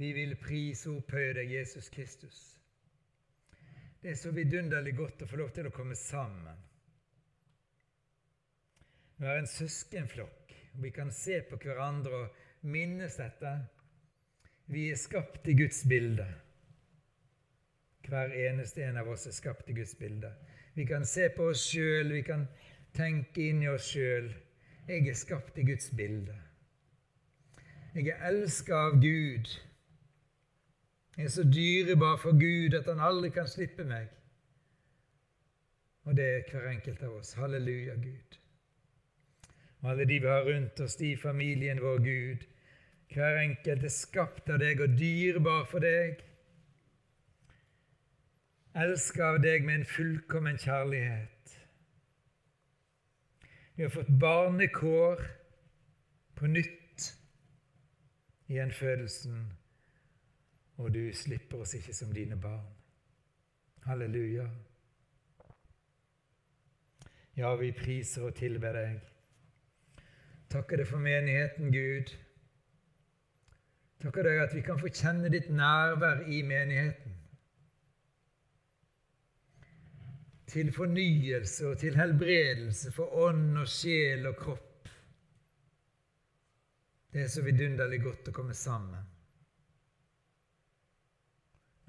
Vi vil prise og opphøye deg, Jesus Kristus. Det er så vidunderlig godt å få lov til å komme sammen. Vi er en søskenflokk. og Vi kan se på hverandre og minnes dette. Vi er skapt i Guds bilde. Hver eneste en av oss er skapt i Guds bilde. Vi kan se på oss sjøl, vi kan tenke inni oss sjøl. Jeg er skapt i Guds bilde. Jeg er elska av Gud. Jeg er så dyrebar for Gud at han aldri kan slippe meg. Og det er hver enkelt av oss. Halleluja, Gud. Og alle de vi har rundt oss, de familien vår, Gud. Hver enkelt er skapt av deg og dyrebar for deg. Elska av deg med en fullkommen kjærlighet. Vi har fått barnekår på nytt i gjenfødelsen og du slipper oss ikke som dine barn. Halleluja. Ja, vi priser og tilber deg. Takker deg for menigheten, Gud. Takker deg at vi kan få kjenne ditt nærvær i menigheten. Til fornyelse og til helbredelse for ånd og sjel og kropp. Det er så vidunderlig godt å komme sammen.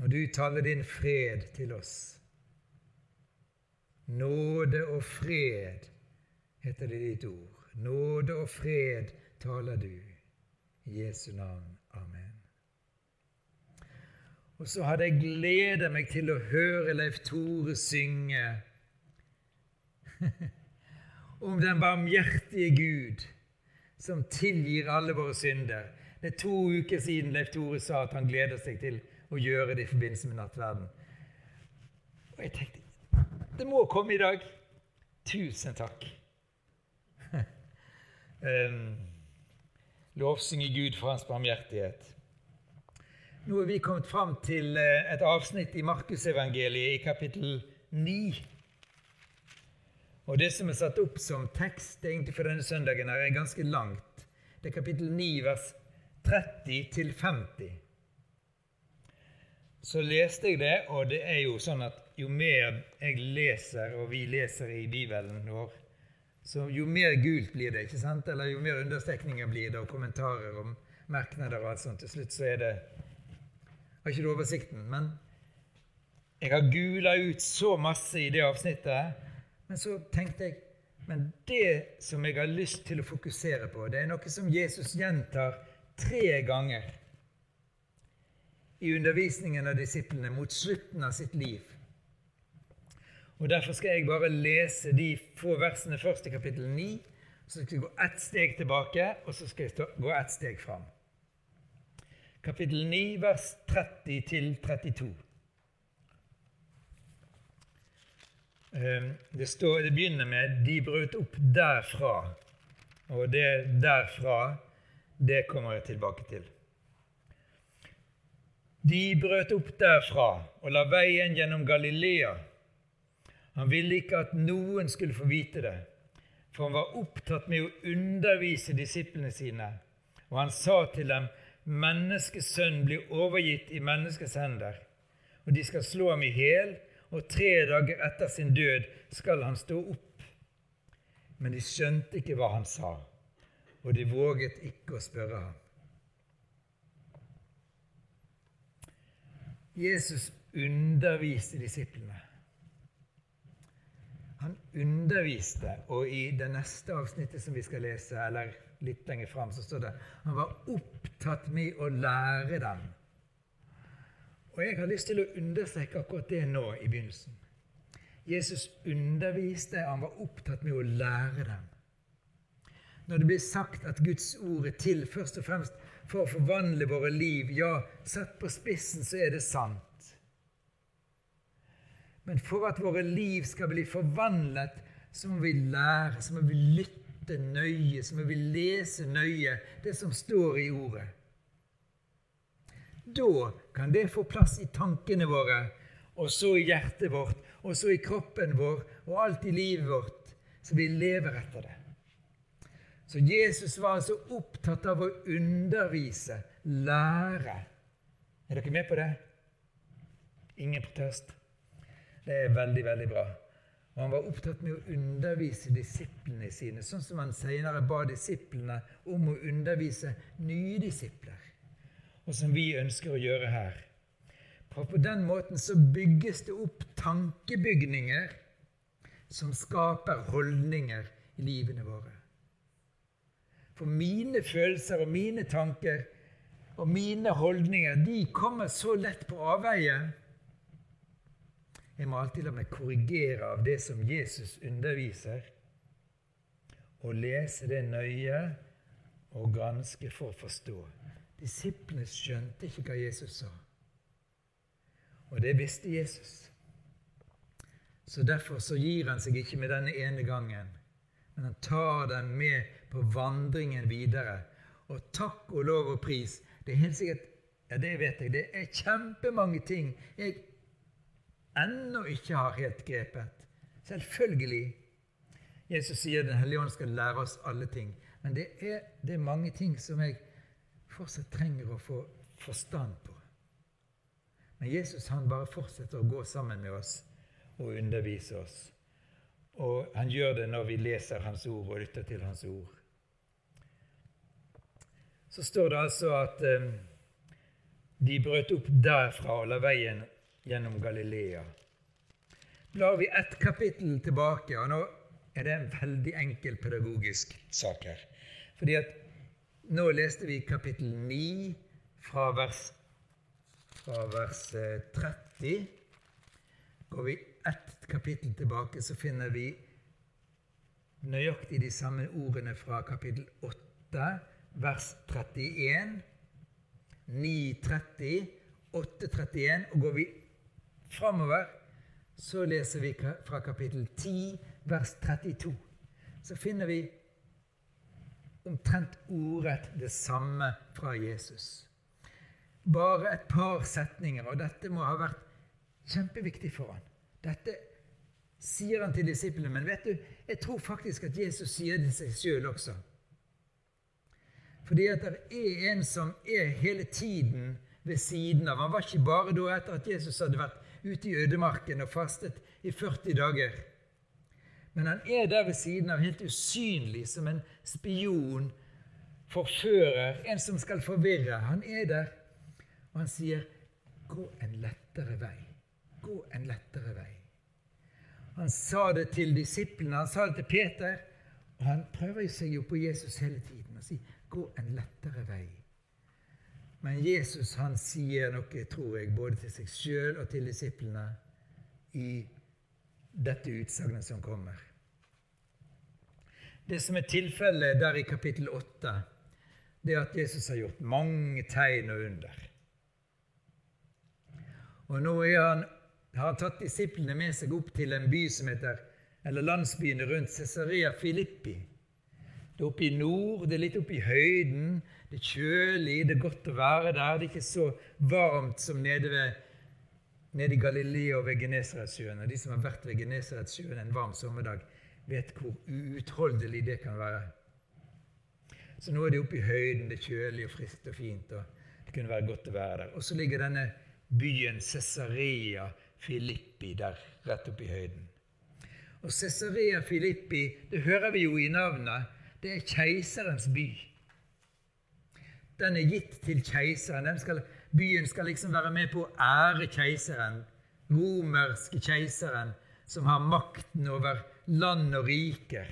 Når du taler din fred til oss. Nåde og fred heter det ditt ord. Nåde og fred taler du. I Jesu navn. Amen. Og så hadde jeg gleda meg til å høre Leif Tore synge om den barmhjertige Gud som tilgir alle våre synder. Det er to uker siden Leif Tore sa at han gleder seg til å gjøre det i forbindelse med nattverden. Og jeg tenkte det må komme i dag. Tusen takk. um, lovsynge Gud for hans barmhjertighet. Nå er vi kommet fram til eh, et avsnitt i Markusevangeliet i kapittel 9. Og Det som er satt opp som tekst egentlig for denne søndagen, her er ganske langt. Det er kapittel 9, vers 30 til 50 så leste jeg det, og det er jo sånn at jo mer jeg leser, og vi leser i Bibelen vår, så jo mer gult blir det, ikke sant? Eller jo mer understrekninger blir det, og kommentarer og merknader og alt sånt. Til slutt så er det Har ikke du oversikten? Men jeg har gula ut så masse i det avsnittet, men så tenkte jeg men det som jeg har lyst til å fokusere på, det er noe som Jesus gjentar tre ganger i undervisningen av disiplene mot slutten av sitt liv. Og Derfor skal jeg bare lese de få versene først i kapittel 9. Så skal jeg gå ett steg tilbake, og så skal jeg gå ett steg fram. Kapittel 9, vers 30 til 32. Ehm, det, står, det begynner med 'de brøt opp derfra'. Og det 'derfra' det kommer jeg tilbake til. De brøt opp derfra og la veien gjennom Galilea. Han ville ikke at noen skulle få vite det, for han var opptatt med å undervise disiplene sine. Og han sa til dem, Menneskesønnen blir overgitt i menneskets hender, og de skal slå ham i hjel, og tre dager etter sin død skal han stå opp. Men de skjønte ikke hva han sa, og de våget ikke å spørre ham. Jesus underviste disiplene. Han underviste, og i det neste avsnittet som vi skal lese, eller litt lenger fram, så står det han var opptatt med å lære dem. Og jeg har lyst til å understreke akkurat det nå i begynnelsen. Jesus underviste, han var opptatt med å lære dem. når det blir sagt at Guds ord er til først og fremst for å forvandle våre liv, ja, satt på spissen, så er det sant. Men for at våre liv skal bli forvandlet, så må vi lære, så må vi lytte nøye, så må vi lese nøye det som står i Ordet. Da kan det få plass i tankene våre, og så i hjertet vårt, og så i kroppen vår, og alt i livet vårt, så vi lever etter det. Så Jesus var altså opptatt av å undervise, lære. Er dere med på det? Ingen protest? Det er veldig, veldig bra. Og Han var opptatt med å undervise disiplene sine, sånn som han senere ba disiplene om å undervise nye disipler og som vi ønsker å gjøre her. For på den måten så bygges det opp tankebygninger som skaper holdninger i livene våre. For mine følelser og mine tanker og mine holdninger de kommer så lett på avveie. Jeg må alltid la meg korrigere av det som Jesus underviser, og lese det nøye og granske for å forstå. Disiplene skjønte ikke hva Jesus sa. Og det visste Jesus. Så Derfor så gir han seg ikke med denne ene gangen, men han tar den med på vandringen videre. Og takk og lov og pris. Det er helt sikkert Ja, det vet jeg. Det er kjempemange ting jeg ennå ikke har helt grepet. Selvfølgelig. Jesus sier Den hellige ånd skal lære oss alle ting. Men det er, det er mange ting som jeg fortsatt trenger å få forstand på. Men Jesus han bare fortsetter å gå sammen med oss og undervise oss. Og han gjør det når vi leser Hans ord og lytter til Hans ord. Så står det altså at eh, de brøt opp derfra og la veien gjennom Galilea. Blar vi ett kapittel tilbake, og nå er det en veldig enkel pedagogisk sak her. Fordi at nå leste vi kapittel 9 fra vers, fra vers 30. Eh, Går vi ett kapittel tilbake, så finner vi nøyaktig de samme ordene fra kapittel 8, vers 31. 9.30, 8.31. Og går vi framover, så leser vi fra kapittel 10, vers 32. Så finner vi omtrent ordrett det samme fra Jesus. Bare et par setninger, og dette må ha vært kjempeviktig for han. Dette sier han til disiplene, men vet du, jeg tror faktisk at Jesus sier det seg sjøl også. Fordi at det er en som er hele tiden ved siden av. Han var ikke bare da etter at Jesus hadde vært ute i ødemarken og fastet i 40 dager. Men han er der ved siden av, helt usynlig, som en spion, forfører, en som skal forvirre. Han er der, og han sier, 'Gå en lettere vei. Gå en lettere vei.' Han sa det til disiplene, han sa det til Peter, og han prøver seg jo på Jesus hele tiden 'Gå en lettere vei'. Men Jesus han sier noe, tror jeg, både til seg sjøl og til disiplene i dette utsagnet som kommer. Det som er tilfellet der i kapittel 8, det er at Jesus har gjort mange tegn og under. Og nå han, har han tatt disiplene med seg opp til en by som heter, eller landsbyen rundt Cesarea Filippi. Det er oppe i nord, det er litt oppe i høyden, det er kjølig, det er godt å være der. Det er ikke så varmt som nede ved nede i Galilea og ved Genesaretsjøen. De som har vært ved Genesaretsjøen en varm sommerdag, vet hvor uutholdelig det kan være. Så nå er det oppe i høyden, det er kjølig og friskt og fint. og Det kunne være godt å være der. Og så ligger denne byen Cesarea Filippi der, rett oppe i høyden. Og Cesarea Filippi, det hører vi jo i navnet, det er keiserens by. Den er gitt til keiseren. Skal, byen skal liksom være med på å ære keiseren, romerske keiseren, som har makten over land og riker.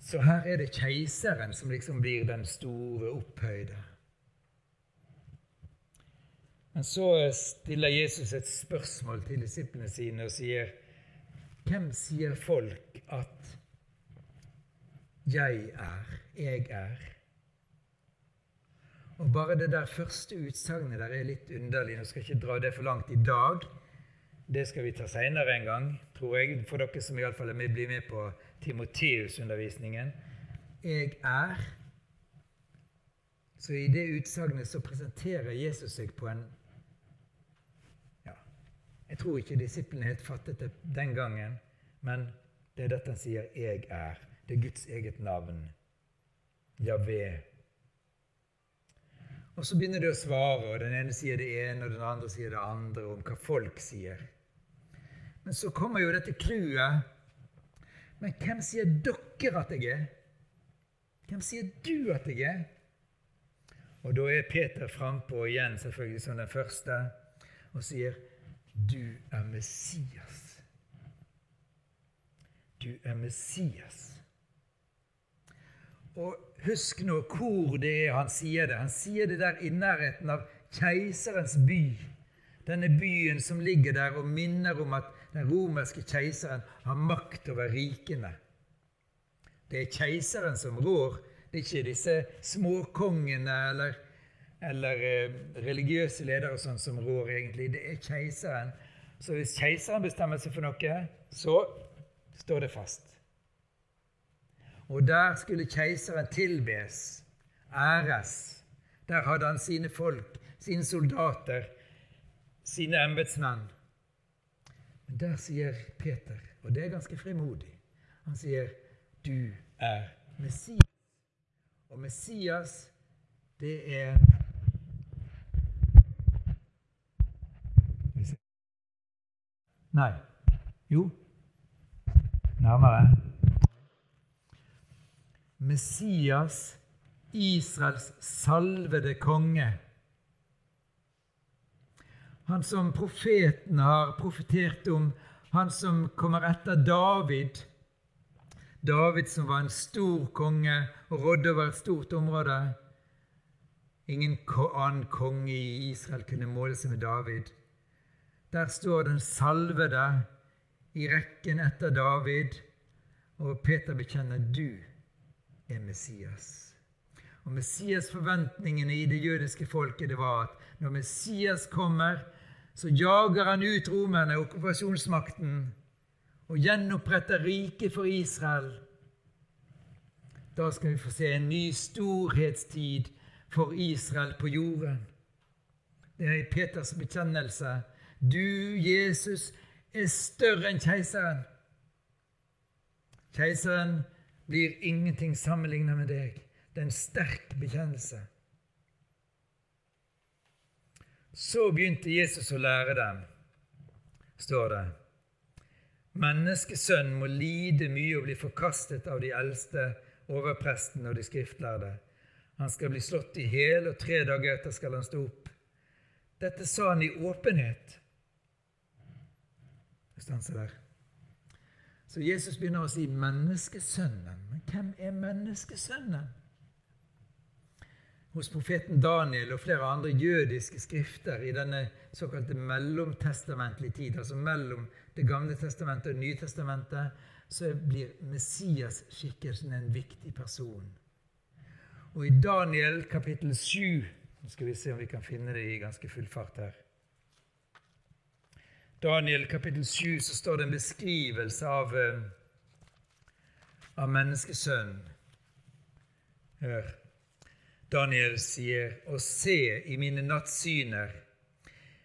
Så her er det keiseren som liksom blir den store opphøyde. Men så stiller Jesus et spørsmål til disiplene sine og sier Hvem sier folk at 'Jeg er', 'jeg er'. Og bare det der første utsagnet der er litt underlig. Nå skal jeg ikke dra det for langt i dag. Det skal vi ta seinere en gang, tror jeg, for dere som iallfall blir med på Timoteus-undervisningen. 'Jeg er'. Så i det utsagnet så presenterer Jesus seg på en Jeg tror ikke disiplene helt fattet det den gangen, men det er dette han sier 'jeg er'. Det er Guds eget navn. Javé. Og så begynner de å svare, og den ene sier det ene, og den andre sier det andre, om hva folk sier. Men så kommer jo dette clouet. Men hvem sier dere at jeg er? Hvem sier du at jeg er? Og da er Peter frampå igjen, selvfølgelig som den første, og sier, 'Du er Messias'. Du er Messias. Og husk nå hvor det er han sier det. Han sier det der i nærheten av keiserens by. Denne byen som ligger der og minner om at den romerske keiseren har makt over rikene. Det er keiseren som rår. Det er ikke disse småkongene eller, eller eh, religiøse ledere sånn som rår, egentlig. Det er keiseren. Så hvis keiseren bestemmer seg for noe, så står det fast. Og der skulle keiseren tilbes, æres. Der hadde han sine folk, sine soldater, sine embetsmenn. Men der sier Peter, og det er ganske frimodig, han sier, 'Du er Messias'. Og Messias, det er Nei. Jo. Nærmere. Messias, Israels salvede konge. Han som profeten har profetert om, han som kommer etter David. David som var en stor konge og rådde over et stort område. Ingen annen konge i Israel kunne måle seg med David. Der står den salvede i rekken etter David, og Peter bekjenner du er Messias. Og Messias-forventningene i det jødiske folket det var at når Messias kommer, så jager han ut romerne, okkupasjonsmakten, og gjenoppretter riket for Israel. Da skal vi få se en ny storhetstid for Israel på jorden. Det er i Peters bekjennelse. Du, Jesus, er større enn keiseren. Keiseren blir ingenting sammenlignet med deg. Det er en sterk bekjennelse. Så begynte Jesus å lære dem, står det. Menneskesønnen må lide mye og bli forkastet av de eldste, overprestene og de skriftlærde. Han skal bli slått i hjel, og tre dager etter skal han stå opp. Dette sa han i åpenhet. Stanser der. Så Jesus begynner å si 'menneskesønnen'. Men hvem er menneskesønnen? Hos profeten Daniel og flere andre jødiske skrifter i denne såkalte mellomtestamentlige tid, altså mellom Det gamle testamentet og Det nye testamentet, så blir Messias-skikkelsen en viktig person. Og i Daniel kapittel 7 Nå skal vi se om vi kan finne det i ganske full fart her. Daniel kapittel 7 så står det en beskrivelse av, eh, av menneskesønnen. Hør. Daniel sier, Og se, i mine nattsyner,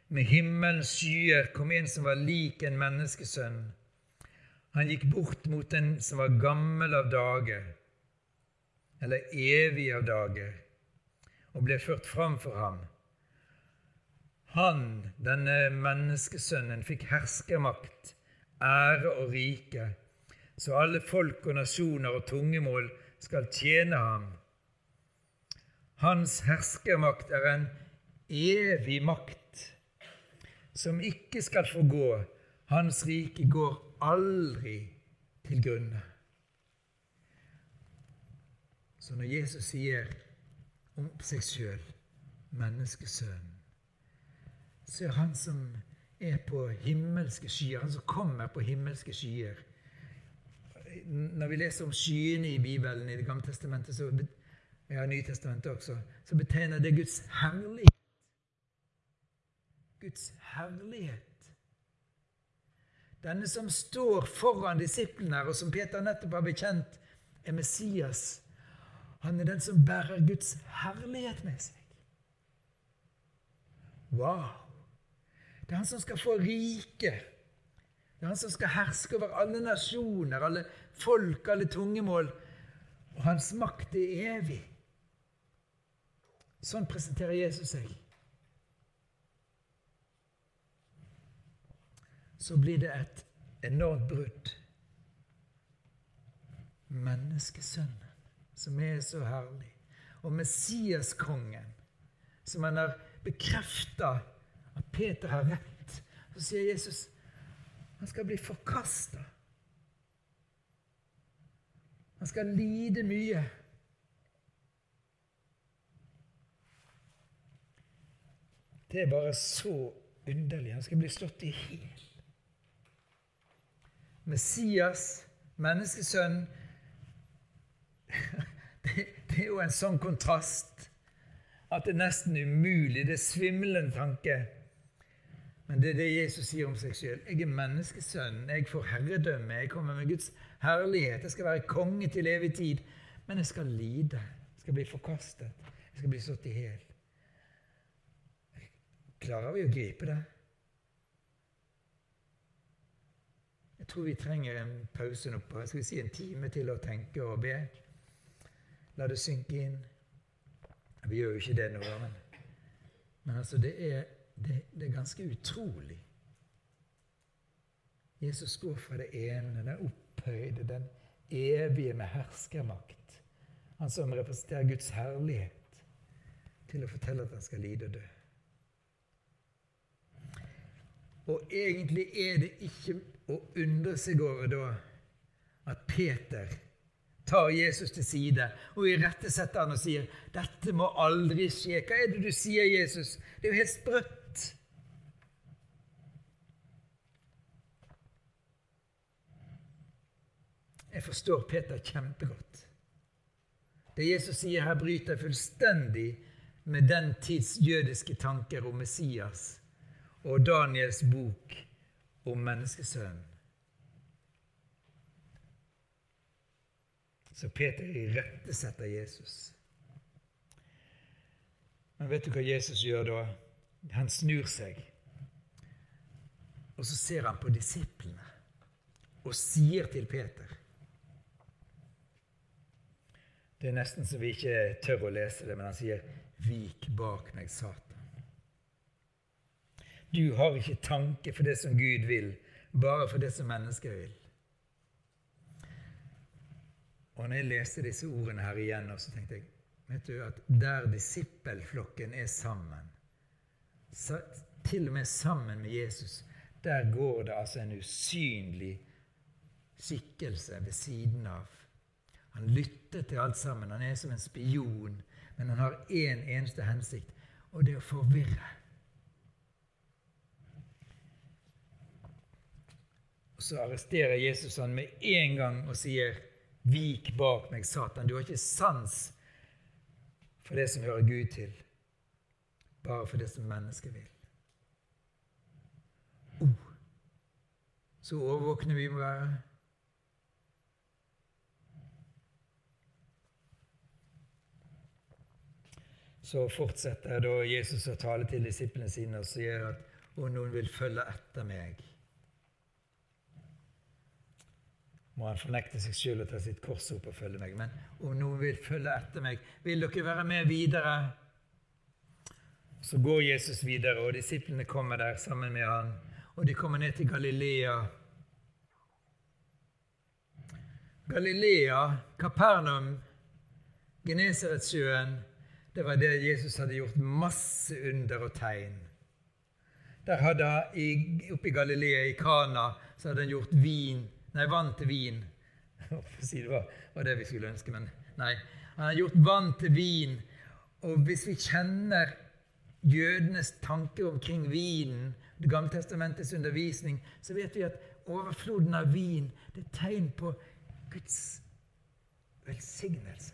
med himmelens skyer kom en som var lik en menneskesønn. Han gikk bort mot den som var gammel av dage, eller evig av dage, og ble ført fram for ham. Han, denne menneskesønnen, fikk herskermakt, ære og rike, så alle folk og nasjoner og tungemål skal tjene ham. Hans herskermakt er en evig makt som ikke skal få gå. Hans rike går aldri til grunne. Så når Jesus sier om seg sjøl, menneskesønnen, så er han som er på himmelske skyer, han som kommer på himmelske skyer. Når vi leser om skyene i Bibelen, i Det gamle testamentet, så, ja, Nytestamentet også, så betegner det Guds herlighet. Guds herlighet. Denne som står foran disiplene og som Peter nettopp har bekjent, er Messias. Han er den som bærer Guds herlighet med seg. Wow! Det er han som skal få rike. Det er han som skal herske over alle nasjoner, alle folk, alle tungemål. Og hans makt er evig. Sånn presenterer Jesus seg. Så blir det et enormt brudd. Menneskesønnen, som er så herlig, og Messiaskongen, som han har bekrefta at Peter har rett. Så sier Jesus han skal bli forkasta. Han skal lide mye. Det er bare så underlig. Han skal bli slått i hjel. Messias, menneskesønn det, det, er jo en sånn kontrast at det er nesten umulig. Det er svimlende tanke. Men det er det Jesus sier om seg sjøl. Jeg er menneskesønnen. Jeg får herredømme. Jeg kommer med Guds herlighet. Jeg skal være konge til evig tid. Men jeg skal lide. Jeg skal bli forkastet. Jeg skal bli slått i hjel. Klarer vi å gripe det? Jeg tror vi trenger en pause nå på skal vi si en time til å tenke og be. La det synke inn. Vi gjør jo ikke det nå, men, men altså det er, det, det er ganske utrolig. Jesus går fra det ene, den opphøyde, den evige med herskermakt, han som representerer Guds herlighet, til å fortelle at han skal lide og dø. Og egentlig er det ikke å undre seg over da at Peter tar Jesus til side og irettesetter han og sier 'Dette må aldri skje'. Hva er det du sier, Jesus? Det er jo helt sprøtt. Jeg forstår Peter kjempegodt. Det Jesus sier her, bryter fullstendig med den tids jødiske tanker om Messias og Daniels bok om menneskesønnen. Så Peter irettesetter Jesus. Men vet du hva Jesus gjør da? Han snur seg, og så ser han på disiplene og sier til Peter Det er nesten så vi ikke tør å lese det, men han sier, 'Vik bak meg, Satan'. Du har ikke tanke for det som Gud vil, bare for det som mennesker vil. Og når jeg leste disse ordene her igjen, så tenkte jeg vet du, at der disippelflokken er sammen, til og med sammen med Jesus, der går det altså en usynlig skikkelse ved siden av. Han lytter til alt sammen. Han er som en spion, men han har én en eneste hensikt, og det er å forvirre. Og Så arresterer Jesus han med en gang og sier, 'Vik bak meg, Satan.' Du har ikke sans for det som hører Gud til, bare for det som mennesket vil. Oh, så overvåkne vi må være. Så fortsetter da Jesus å tale til disiplene sine og sier at om noen vil følge etter meg må han fornekte seg sjøl og ta sitt kors opp og følge meg. Men om noen vil følge etter meg, vil dere være med videre? Så går Jesus videre, og disiplene kommer der sammen med han. Og de kommer ned til Galilea. Galilea, Kapernaum, Genesaretsjøen, det var der Jesus hadde gjort masse under og tegn. Der hadde han, Oppe i Galilea, i Kana, så hadde han gjort vin Nei, vann til vin. Si det var, var det vi skulle ønske, men nei. Han har gjort vann til vin. Og hvis vi kjenner jødenes tanker omkring vinen, Det gamle testamentets undervisning, så vet vi at overfloden av vin det er tegn på Guds velsignelse.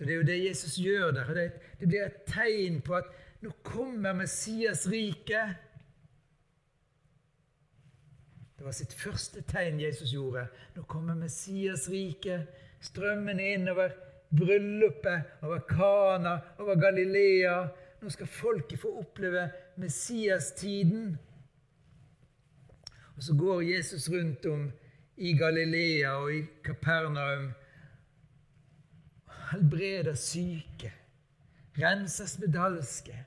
Så Det er jo det Jesus gjør der. Det, det blir et tegn på at nå kommer Messias rike. Det var sitt første tegn Jesus gjorde. Nå kommer Messias rike strømmende innover bryllupet, over Kana, over Galilea. Nå skal folket få oppleve Messias-tiden. Og så går Jesus rundt om i Galilea og i Kapernaum. Helbreder syke, renser spedalske.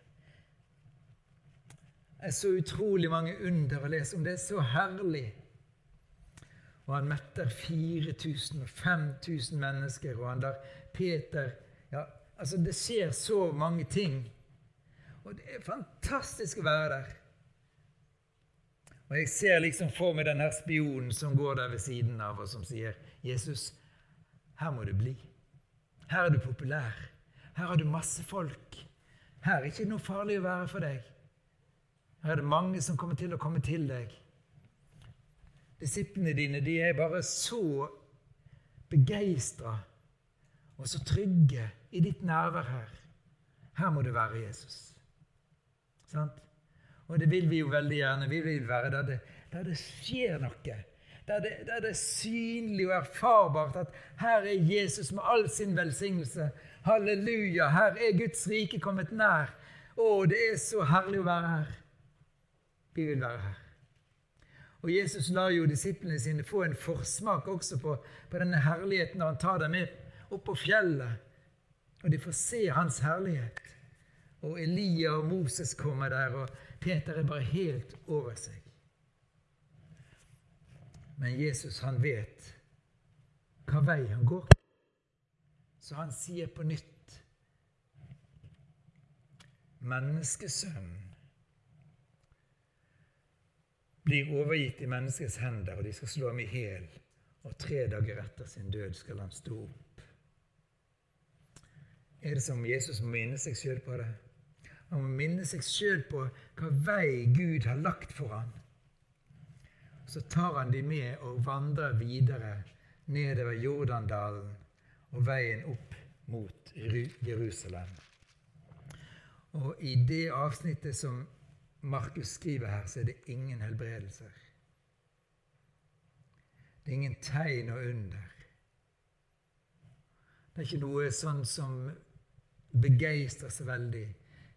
Det er så utrolig mange under å lese om. Det er så herlig. Og han metter 4000 og 5000 mennesker, og han lar Peter ja, altså Det skjer så mange ting. Og det er fantastisk å være der. Og jeg ser liksom for meg den her spionen som går der ved siden av, og som sier, 'Jesus, her må du bli. Her er du populær. Her har du masse folk. Her er det ikke noe farlig å være for deg. Her er det mange som kommer til å komme til deg. Disiplene dine de er bare så begeistra og så trygge i ditt nærvær her. Her må du være Jesus. Sant? Og det vil vi jo veldig gjerne. Vi vil være der det, der det skjer noe. Der det, der det, er synlig og erfarbart at her er Jesus med all sin velsignelse. Halleluja! Her er Guds rike kommet nær. Å, det er så herlig å være her. Vi vil være her. Og Jesus lar jo disiplene sine få en forsmak også på, på denne herligheten når han tar dem med opp på fjellet. Og de får se hans herlighet. Og Elia og Moses kommer der, og Peter er bare helt over seg. Men Jesus, han vet hva vei han går. Så han sier på nytt Menneskesønnen blir overgitt i menneskets hender, og de skal slå ham i hjel. Og tre dager etter sin død skal han stå opp. Er det som Jesus må minne seg sjøl på det? Han må minne seg sjøl på hva vei Gud har lagt for ham. Så tar han de med og vandrer videre nedover Jordandalen og veien opp mot Jerusalem. Og i det avsnittet som Markus skriver her, så er det ingen helbredelser. Det er ingen tegn og under. Det er ikke noe sånn som begeistrer så veldig.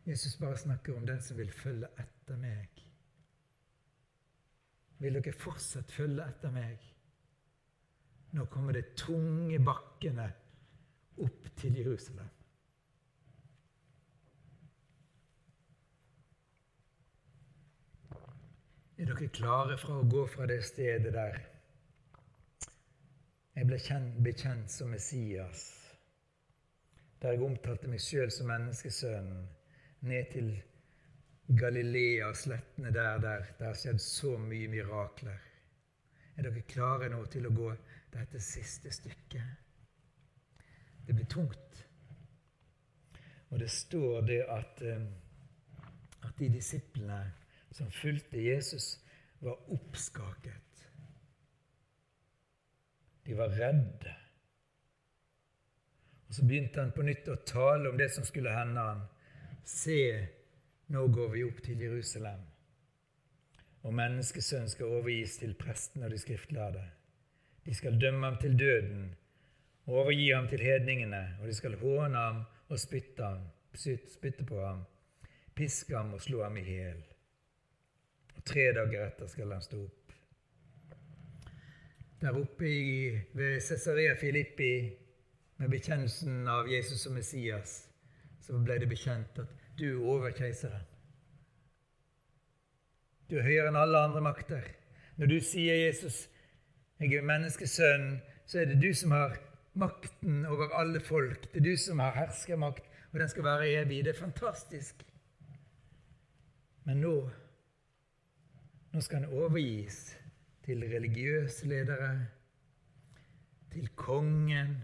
Jesus bare snakker om den som vil følge etter meg. Vil dere fortsatt følge etter meg? Nå kommer det tunge bakkene opp til Jerusalem. Er dere klare for å gå fra det stedet der jeg ble kjent, bekjent som Messias, der jeg omtalte meg sjøl som menneskesønnen, ned til Galilea slettene der, der det har skjedd så mye mirakler? Er dere klare nå til å gå dette siste stykket? Det blir tungt. Og det står det at, eh, at de disiplene som fulgte Jesus, var oppskaket. De var redde. Og Så begynte han på nytt å tale om det som skulle hende han. Se, nå går vi opp til Jerusalem, og menneskesønnen skal overgis til prestene og de skriftlærde. De skal dømme ham til døden, og overgi ham til hedningene, og de skal håne ham og spytte, ham, spytte på ham, piske ham og slå ham i hjel. Tre dager etter skal han stå opp. Der oppe i, ved Cesarea Filippi, med bekjennelsen av Jesus som Messias, så ble det bekjent at du er over keiseren. Du er høyere enn alle andre makter. Når du sier, 'Jesus, jeg er menneskesønn', så er det du som har makten over alle folk. Det er du som har herskermakt, og den skal være evig. Det er fantastisk. Men nå nå skal han overgis til religiøse ledere, til kongen,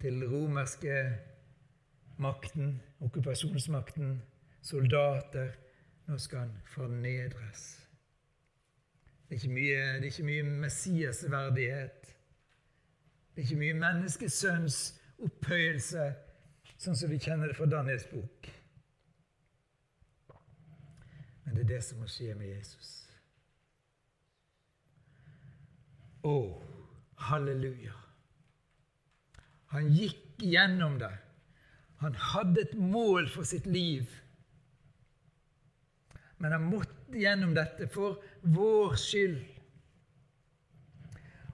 til romerske makten, okkupasjonsmakten, soldater. Nå skal han fornedres. Det er ikke mye, det er ikke mye Messias-verdighet. Det er ikke mye menneskesønns opphøyelse, sånn som vi kjenner det fra Daniels bok. Men det er det som må skje med Jesus. Å, halleluja. Han gikk gjennom det. Han hadde et mål for sitt liv. Men han måtte gjennom dette for vår skyld.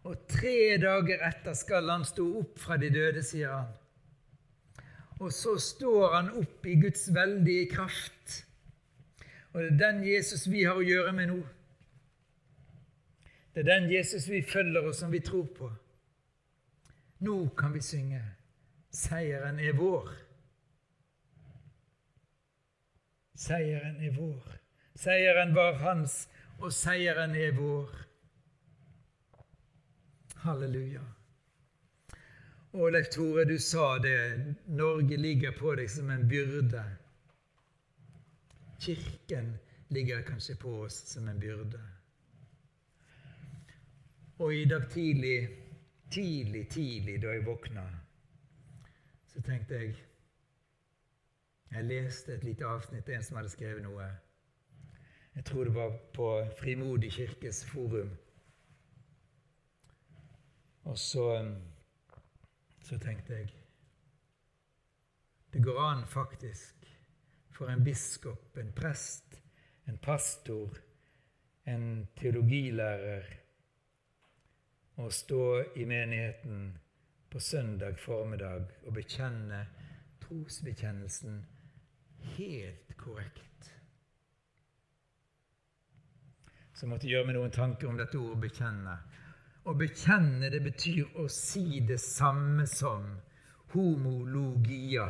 Og tre dager etter skal han stå opp fra de døde, sier han. Og så står han opp i Guds veldige kraft. Og det er den Jesus vi har å gjøre med nå. Det er den Jesus vi følger, og som vi tror på. Nå kan vi synge 'Seieren er vår'. Seieren er vår. Seieren var hans, og seieren er vår. Halleluja. Og Leif Tore, du sa det. Norge ligger på deg som en byrde. Kirken ligger kanskje på oss som en byrde. Og i dag tidlig, tidlig, tidlig da jeg våkna, så tenkte jeg Jeg leste et lite avsnitt, en som hadde skrevet noe. Jeg tror det var på Frimodig kirkes forum. Og så, så tenkte jeg Det går an faktisk for en biskop, en prest, en pastor, en teologilærer å stå i menigheten på søndag formiddag og bekjenne trosbekjennelsen helt korrekt. Så jeg måtte gjøre meg noen tanker om dette ordet 'bekjenne'. Å bekjenne det betyr å si det samme som homologia,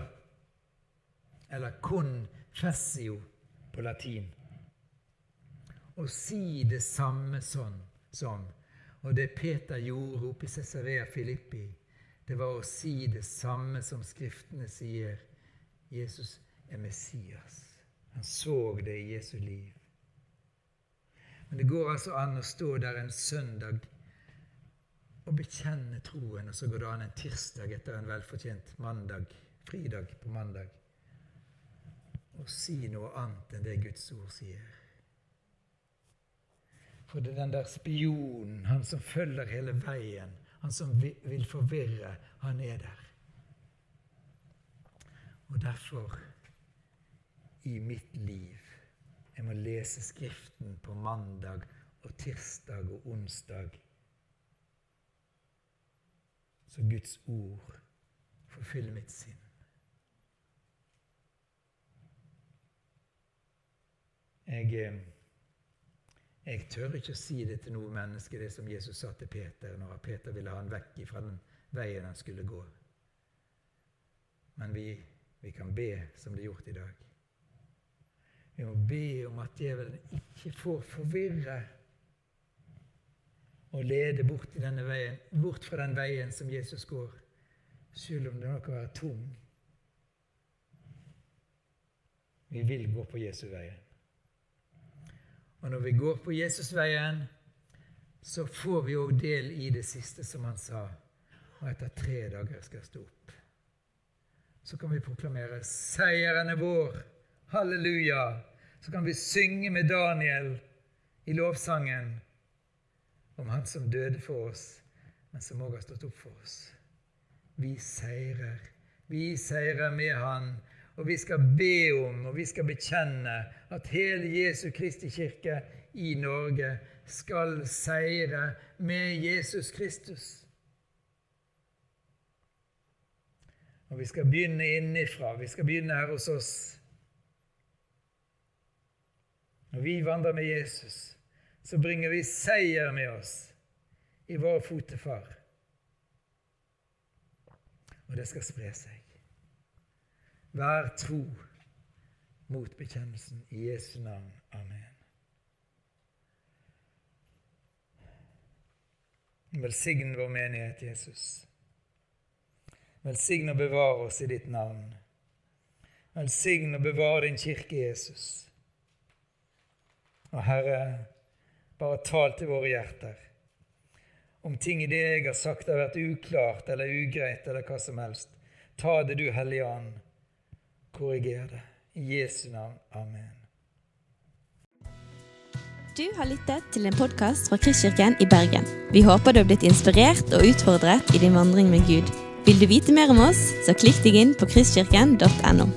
eller confessio på latin. Å si det samme som, som Og det Peter gjorde oppe i Cesarea Filippi, det var å si det samme som Skriftene sier. Jesus er Messias. Han så det i Jesu liv. Men det går altså an å stå der en søndag og bekjenne troen, og så går det an en tirsdag etter en velfortjent mandag, fridag på mandag, og si noe annet enn det Guds ord sier. For det er den der spionen, han som følger hele veien, han som vil forvirre, han er der. Og derfor, i mitt liv Jeg må lese Skriften på mandag og tirsdag og onsdag så Guds ord får fylle mitt sinn. Jeg, eh, jeg tør ikke å si det til noe menneske, det som Jesus sa til Peter når Peter ville ha han vekk fra den veien han skulle gå. Men vi, vi kan be som det er gjort i dag. Vi må be om at djevelen ikke får forvirre og lede bort, veien, bort, fra den veien som Jesus går, selv om det nok kan være tung. Vi vil gå på Jesusveien. Og når vi går på Jesusveien, så får vi òg del i det siste som han sa. Og etter tre dager skal jeg stå opp. Så kan vi proklamere 'Seieren er vår'. Halleluja! Så kan vi synge med Daniel i lovsangen om Han som døde for oss, men som òg har stått opp for oss. Vi seirer. Vi seirer med Han. Og vi skal be om og vi skal bekjenne at hele Jesu Kristi kirke i Norge skal seire med Jesus Kristus. Og vi skal begynne innifra. Vi skal begynne her hos oss. Når vi vandrer med Jesus, så bringer vi seier med oss i vår fot til far. Og det skal spre seg. Vær tro mot bekjennelsen i Jesu navn. Amen. Velsign vår menighet, Jesus. Velsign og bevare oss i ditt navn. Velsign og bevare din kirke, Jesus. Og Herre, Bare tal til våre hjerter. Om ting i det jeg har sagt har vært uklart eller ugreit eller hva som helst, ta det, du Hellige Ånd. Korriger det. I Jesu navn. Amen. Du har lyttet til en podkast fra Kristkirken i Bergen. Vi håper du har blitt inspirert og utfordret i din vandring med Gud. Vil du vite mer om oss, så klikk deg inn på kristkirken.no.